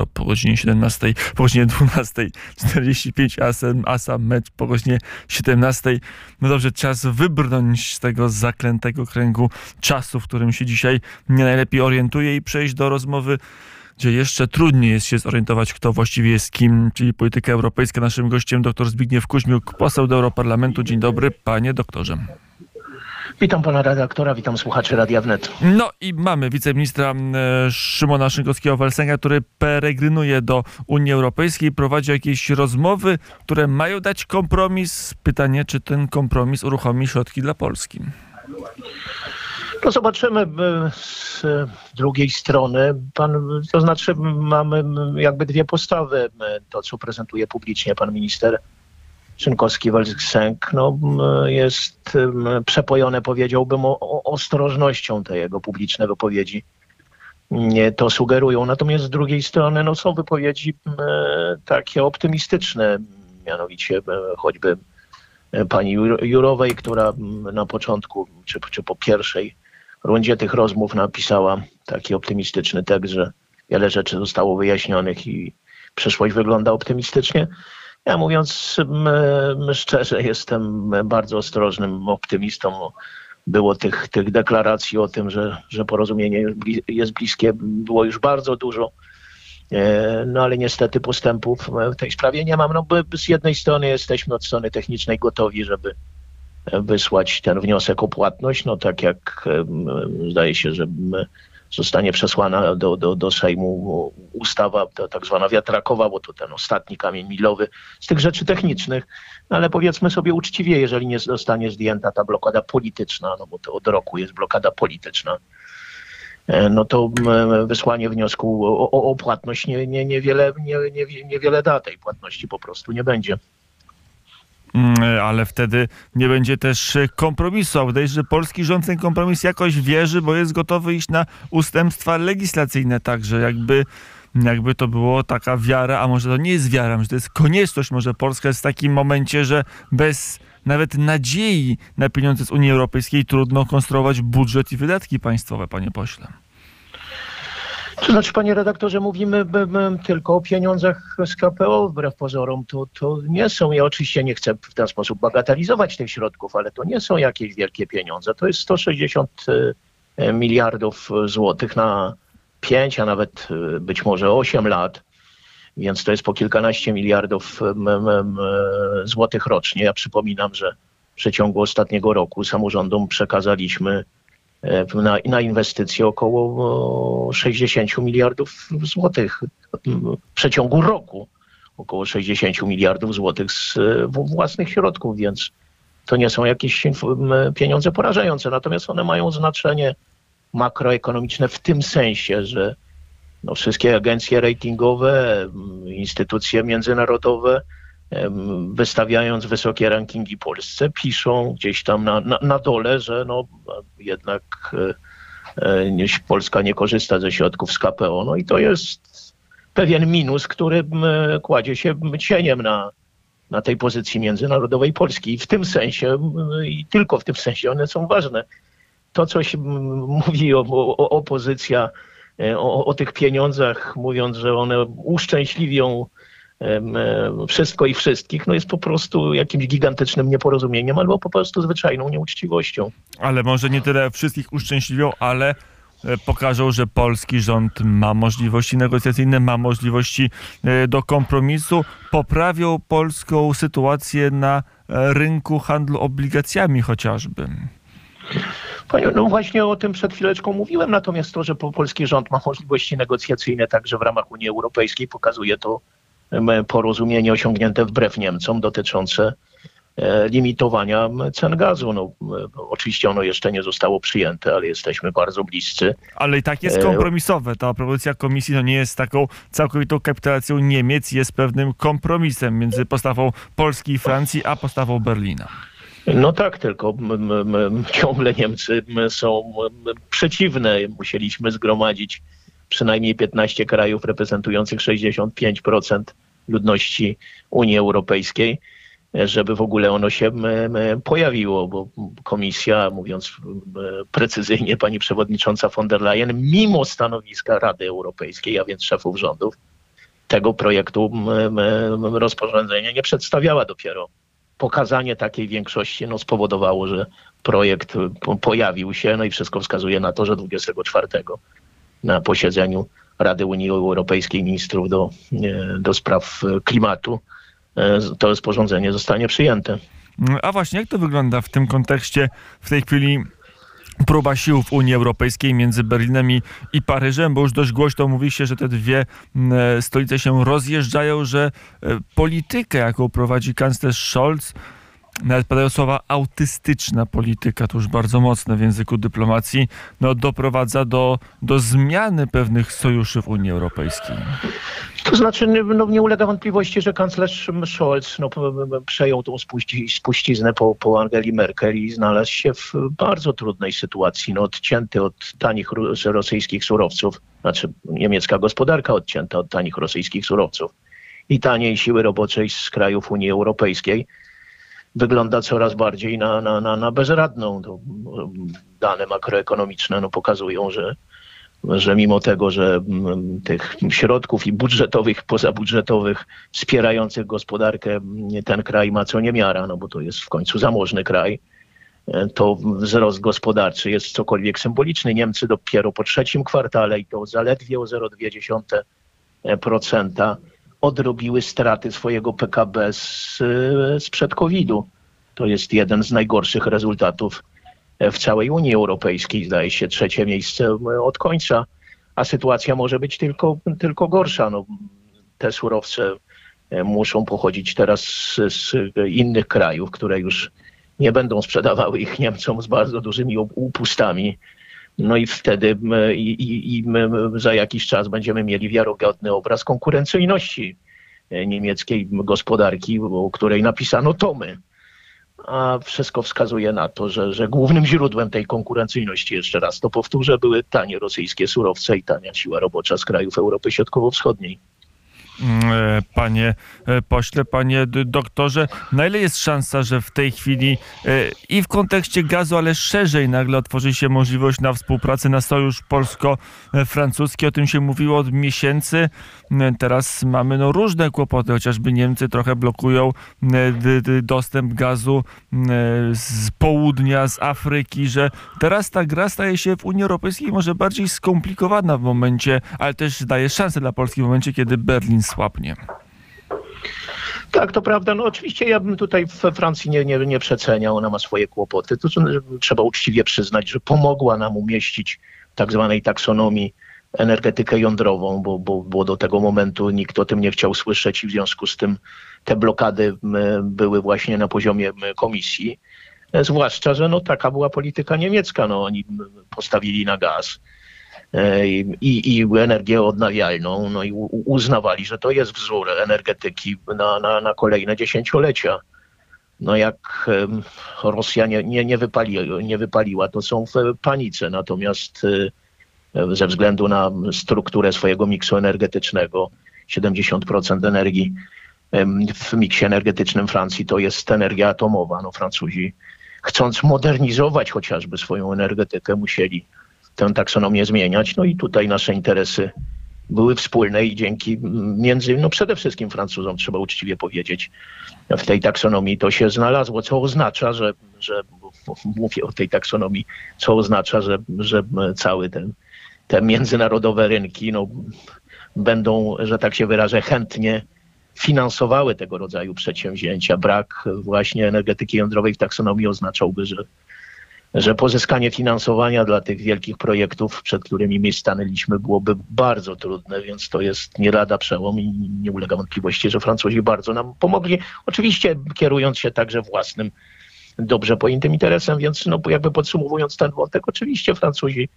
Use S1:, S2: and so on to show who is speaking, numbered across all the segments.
S1: laptop po godzinie 17, po godzinie 12.45, a, a sam mecz po godzinie 17. No dobrze, czas wybrnąć z tego zaklętego kręgu czasu, w którym się dzisiaj nie najlepiej orientuje i przejść do rozmowy gdzie jeszcze trudniej jest się zorientować, kto właściwie jest kim, czyli polityka europejska. Naszym gościem dr Zbigniew Kuźmiuk, poseł do Europarlamentu. Dzień dobry, panie doktorze.
S2: Witam pana redaktora, witam słuchaczy Radia Wnet.
S1: No i mamy wiceministra Szymona Szynkowskiego-Welsenga, który peregrinuje do Unii Europejskiej, prowadzi jakieś rozmowy, które mają dać kompromis. Pytanie, czy ten kompromis uruchomi środki dla Polski?
S2: No zobaczymy z drugiej strony. Pan, to znaczy mamy jakby dwie postawy. To, co prezentuje publicznie pan minister Szynkowski-Welsenk, no, jest przepojone, powiedziałbym, o, ostrożnością te jego publiczne wypowiedzi. Nie to sugerują. Natomiast z drugiej strony no, są wypowiedzi takie optymistyczne, mianowicie choćby pani Jurowej, która na początku, czy, czy po pierwszej rundzie tych rozmów napisała taki optymistyczny tekst, że wiele rzeczy zostało wyjaśnionych i przyszłość wygląda optymistycznie. Ja mówiąc szczerze, jestem bardzo ostrożnym optymistą. Było tych, tych deklaracji o tym, że, że porozumienie jest bliskie, było już bardzo dużo. E, no ale niestety postępów w tej sprawie nie mam. No, z jednej strony jesteśmy od strony technicznej gotowi, żeby wysłać ten wniosek o płatność, no tak jak zdaje się, że zostanie przesłana do, do, do Sejmu ustawa tak zwana wiatrakowa, bo to ten ostatni kamień milowy z tych rzeczy technicznych, ale powiedzmy sobie uczciwie, jeżeli nie zostanie zdjęta ta blokada polityczna, no bo to od roku jest blokada polityczna, e, no to wysłanie wniosku o, o, o płatność nie, nie, niewiele, nie, nie, niewiele da tej płatności po prostu nie będzie.
S1: Mm, ale wtedy nie będzie też kompromisu. A wydaje się, że polski rząd ten kompromis jakoś wierzy, bo jest gotowy iść na ustępstwa legislacyjne także, jakby jakby to było taka wiara, a może to nie jest wiara, że to jest konieczność, może Polska jest w takim momencie, że bez nawet nadziei na pieniądze z Unii Europejskiej trudno konstruować budżet i wydatki państwowe, panie pośle.
S2: To znaczy, panie redaktorze, mówimy by, by, tylko o pieniądzach z KPO, wbrew pozorom. To, to nie są, ja oczywiście nie chcę w ten sposób bagatelizować tych środków, ale to nie są jakieś wielkie pieniądze. To jest 160 e, miliardów złotych na 5, a nawet e, być może 8 lat. Więc to jest po kilkanaście miliardów złotych rocznie. Ja przypominam, że w przeciągu ostatniego roku samorządom przekazaliśmy na, na inwestycje około 60 miliardów złotych w przeciągu roku. Około 60 miliardów złotych z własnych środków, więc to nie są jakieś pieniądze porażające. Natomiast one mają znaczenie makroekonomiczne w tym sensie, że no, wszystkie agencje ratingowe, instytucje międzynarodowe wystawiając wysokie rankingi Polsce, piszą gdzieś tam na, na, na dole, że no, jednak e, e, Polska nie korzysta ze środków z KPO. No i to jest pewien minus, który kładzie się cieniem na, na tej pozycji międzynarodowej Polski. I w tym sensie, i tylko w tym sensie one są ważne. To, co się mówi o, o opozycja, e, o, o tych pieniądzach, mówiąc, że one uszczęśliwią wszystko i wszystkich, no jest po prostu jakimś gigantycznym nieporozumieniem albo po prostu zwyczajną nieuczciwością.
S1: Ale może nie tyle wszystkich uszczęśliwią, ale e, pokażą, że polski rząd ma możliwości negocjacyjne, ma możliwości e, do kompromisu, poprawią polską sytuację na e, rynku handlu obligacjami chociażby.
S2: Panie, no właśnie o tym przed chwileczką mówiłem, natomiast to, że polski rząd ma możliwości negocjacyjne także w ramach Unii Europejskiej, pokazuje to porozumienie osiągnięte wbrew Niemcom dotyczące e, limitowania cen gazu. No, oczywiście ono jeszcze nie zostało przyjęte, ale jesteśmy bardzo bliscy.
S1: Ale i tak jest e, kompromisowe. Ta propozycja komisji to nie jest taką całkowitą kapitulacją Niemiec, jest pewnym kompromisem między postawą Polski i Francji, a postawą Berlina.
S2: No tak, tylko ciągle Niemcy są przeciwne. Musieliśmy zgromadzić przynajmniej 15 krajów reprezentujących 65% ludności Unii Europejskiej, żeby w ogóle ono się pojawiło, bo komisja, mówiąc precyzyjnie, pani przewodnicząca von der Leyen, mimo stanowiska Rady Europejskiej, a więc szefów rządów, tego projektu rozporządzenia nie przedstawiała dopiero. Pokazanie takiej większości no, spowodowało, że projekt pojawił się, no i wszystko wskazuje na to, że 24 na posiedzeniu Rady Unii Europejskiej Ministrów do, do Spraw Klimatu to rozporządzenie zostanie przyjęte.
S1: A właśnie, jak to wygląda w tym kontekście w tej chwili próba sił w Unii Europejskiej między Berlinem i, i, Paryżem, bo już dość głośno mówi się, że te dwie e, stolice się rozjeżdżają, że e, politykę, jaką prowadzi kanclerz Scholz, nawet padają słowa autystyczna polityka, to już bardzo mocne w języku dyplomacji, no, doprowadza do, do zmiany pewnych sojuszy w Unii Europejskiej.
S2: To znaczy, no, nie ulega wątpliwości, że kanclerz Scholz no, przejął tą spuści, spuściznę po, po Angeli Merkel i znalazł się w bardzo trudnej sytuacji. No, odcięty od tanich rosyjskich surowców, znaczy niemiecka gospodarka odcięta od tanich rosyjskich surowców i taniej siły roboczej z krajów Unii Europejskiej wygląda coraz bardziej na, na, na, na bezradną. To dane makroekonomiczne no, pokazują, że, że mimo tego, że mm, tych środków i budżetowych, pozabudżetowych wspierających gospodarkę ten kraj ma co niemiara, no bo to jest w końcu zamożny kraj, to wzrost gospodarczy jest cokolwiek symboliczny. Niemcy dopiero po trzecim kwartale i to zaledwie o 0,2% odrobiły straty swojego PKB z, sprzed COVID-u. To jest jeden z najgorszych rezultatów w całej Unii Europejskiej, zdaje się trzecie miejsce od końca, a sytuacja może być tylko, tylko gorsza. No, te surowce muszą pochodzić teraz z, z innych krajów, które już nie będą sprzedawały ich Niemcom z bardzo dużymi upustami. No i wtedy i, i, za jakiś czas będziemy mieli wiarygodny obraz konkurencyjności e, niemieckiej gospodarki, o której napisano tomy. A wszystko wskazuje na to, że, że głównym źródłem tej konkurencyjności, jeszcze raz to powtórzę, były tanie rosyjskie surowce i tania siła robocza z krajów Europy Środkowo-Wschodniej.
S1: Mm, e, panie e, pośle, panie doktorze. Na ile jest szansa, że w tej chwili e, i w kontekście gazu, ale szerzej nagle otworzy się możliwość na współpracę, na sojusz polsko-francuski? O tym się mówiło od miesięcy. Teraz mamy no, różne kłopoty, chociażby Niemcy trochę blokują dostęp gazu z południa, z Afryki, że teraz ta gra staje się w Unii Europejskiej może bardziej skomplikowana w momencie, ale też daje szansę dla Polski w momencie, kiedy Berlin słabnie.
S2: Tak, to prawda. No oczywiście ja bym tutaj w Francji nie, nie, nie przeceniał, ona ma swoje kłopoty. To trzeba uczciwie przyznać, że pomogła nam umieścić tak zwanej taksonomii energetykę jądrową, bo, bo, bo do tego momentu nikt o tym nie chciał słyszeć i w związku z tym te blokady były właśnie na poziomie komisji. Zwłaszcza, że no, taka była polityka niemiecka. No, oni postawili na gaz E, i, i energię odnawialną, no i uznawali, że to jest wzór energetyki na, na, na kolejne dziesięciolecia. No jak Rosja nie, nie, nie, wypali, nie wypaliła, to są w panice. Natomiast e, ze względu na strukturę swojego miksu energetycznego, 70% energii w miksie energetycznym Francji to jest energia atomowa. No Francuzi chcąc modernizować chociażby swoją energetykę musieli tę taksonomię zmieniać. No i tutaj nasze interesy były wspólne i dzięki między, no przede wszystkim Francuzom, trzeba uczciwie powiedzieć, w tej taksonomii to się znalazło, co oznacza, że, że mówię o tej taksonomii, co oznacza, że, że cały ten, te międzynarodowe rynki no, będą, że tak się wyrażę, chętnie finansowały tego rodzaju przedsięwzięcia. Brak właśnie energetyki jądrowej w taksonomii oznaczałby, że że pozyskanie finansowania dla tych wielkich projektów, przed którymi my stanęliśmy, byłoby bardzo trudne, więc to jest nie lada przełom i nie ulega wątpliwości, że Francuzi bardzo nam pomogli. Oczywiście kierując się także własnym, dobrze pojętym interesem, więc no, jakby podsumowując ten wątek, oczywiście Francuzi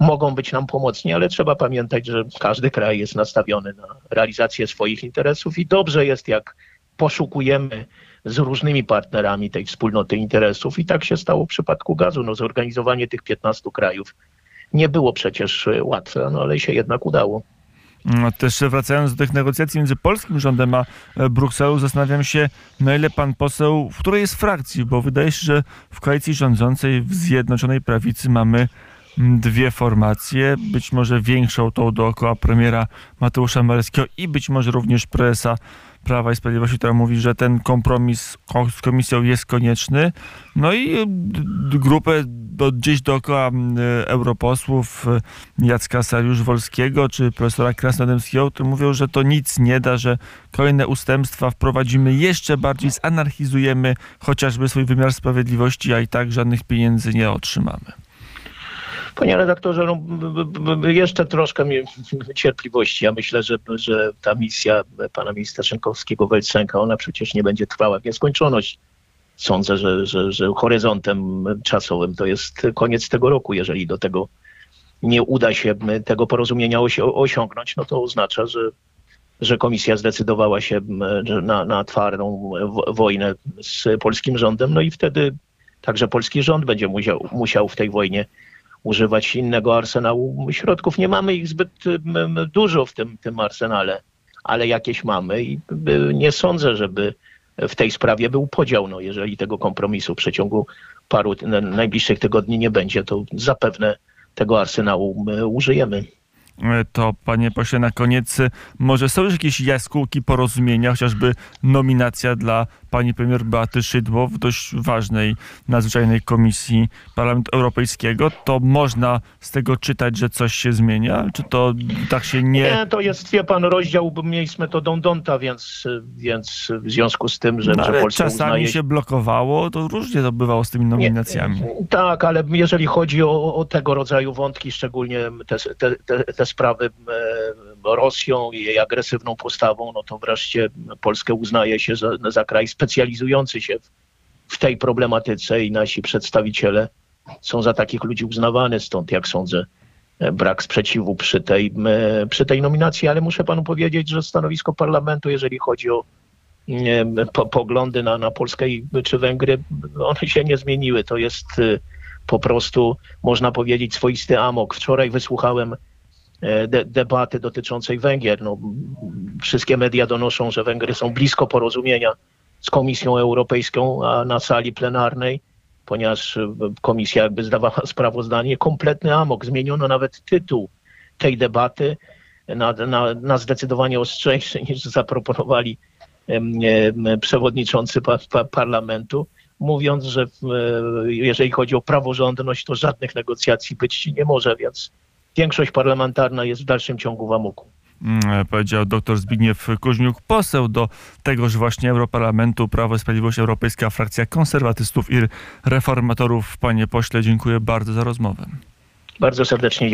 S2: mogą być nam pomocni, ale trzeba pamiętać, że każdy kraj jest nastawiony na realizację swoich interesów i dobrze jest, jak poszukujemy z różnymi partnerami tej wspólnoty interesów i tak się stało w przypadku gazu. No, zorganizowanie tych 15 krajów nie było przecież łatwe, no, ale się jednak udało.
S1: No, też wracając do tych negocjacji między polskim rządem a e, Brukselą, zastanawiam się, na ile pan poseł, w której jest frakcji, bo wydaje się, że w koalicji rządzącej w Zjednoczonej Prawicy mamy dwie formacje, być może większą tą dookoła premiera Mateusza Morawieckiego i być może również prezesa Prawa i Sprawiedliwości, która mówi, że ten kompromis ko- z komisją jest konieczny. No i y, grupę do, gdzieś dookoła europosłów y, Jacka Sariusz-Wolskiego czy profesora Krasnodębskiego, którzy mówią, że to nic nie da, że kolejne ustępstwa wprowadzimy jeszcze bardziej, zanarchizujemy chociażby swój wymiar sprawiedliwości, a i tak żadnych pieniędzy nie otrzymamy.
S2: Panie redaktorze, no, jeszcze troszkę mi cierpliwości. Ja myślę, że, że ta misja pana ministra Szynkowskiego-Welcenka, ona przecież nie będzie trwała w nieskończoność. Sądzę, że, że, że horyzontem czasowym to jest koniec tego roku. Jeżeli do tego nie uda się tego porozumienia osi- osiągnąć, no to oznacza, że, że komisja zdecydowała się na, na twardą wo- wojnę z polskim rządem. No i wtedy także polski rząd będzie musiał, musiał w tej wojnie używać innego arsenału środków. Nie mamy ich zbyt dużo w tym, tym arsenale, ale jakieś mamy i nie sądzę, żeby w tej sprawie był podział. No, jeżeli tego kompromisu w przeciągu paru najbliższych tygodni nie będzie, to zapewne tego arsenału my użyjemy.
S1: To, panie pośle, na koniec, może są już jakieś jaskółki porozumienia, chociażby nominacja dla pani premier Beaty Szydło w dość ważnej, nadzwyczajnej komisji Parlamentu Europejskiego. To można z tego czytać, że coś się zmienia? Czy to tak się nie...
S2: Nie, to jest, wie pan, rozdział miejsc metodą Donta, więc, więc w związku z tym, że,
S1: No,
S2: że Polska
S1: czasami
S2: uznaje
S1: się blokowało, to różnie to bywało z tymi nominacjami.
S2: Tak, ale jeżeli chodzi o, o tego rodzaju wątki, szczególnie te, te, te, te sprawy e, Rosją i jej agresywną postawą, no to wreszcie Polskę uznaje się za, za kraj specjalizujący się w, w tej problematyce i nasi przedstawiciele są za takich ludzi uznawani, stąd jak sądzę e, brak sprzeciwu przy tej, e, przy tej nominacji, ale muszę panu powiedzieć, że stanowisko parlamentu, jeżeli chodzi o po, poglądy na, na Polskę czy Węgry, one się nie zmieniły. To jest y, po prostu, można powiedzieć, swoisty amok. Wczoraj wysłuchałem e, de, debaty dotyczącej Węgier. No, wszystkie media donoszą, że Węgry są blisko porozumienia z Komisją Europejską, a na sali plenarnej, ponieważ komisja jakby zdawała sprawozdanie, kompletny amok. Zmieniono nawet tytuł tej debaty na, na, na zdecydowanie ostrzejszy niż zaproponowali przewodniczący pa, pa, parlamentu, mówiąc, że e, jeżeli chodzi o praworządność, to żadnych negocjacji być nie może, więc większość parlamentarna jest w dalszym ciągu w amoku.
S1: Mm, powiedział dr Zbigniew Kuźniuk, poseł do tegoż właśnie Europarlamentu, Prawo i Sprawiedliwość, Europejska Frakcja Konserwatystów i Reformatorów. Panie pośle, dziękuję bardzo za rozmowę.
S2: Bardzo serdecznie dziękuję.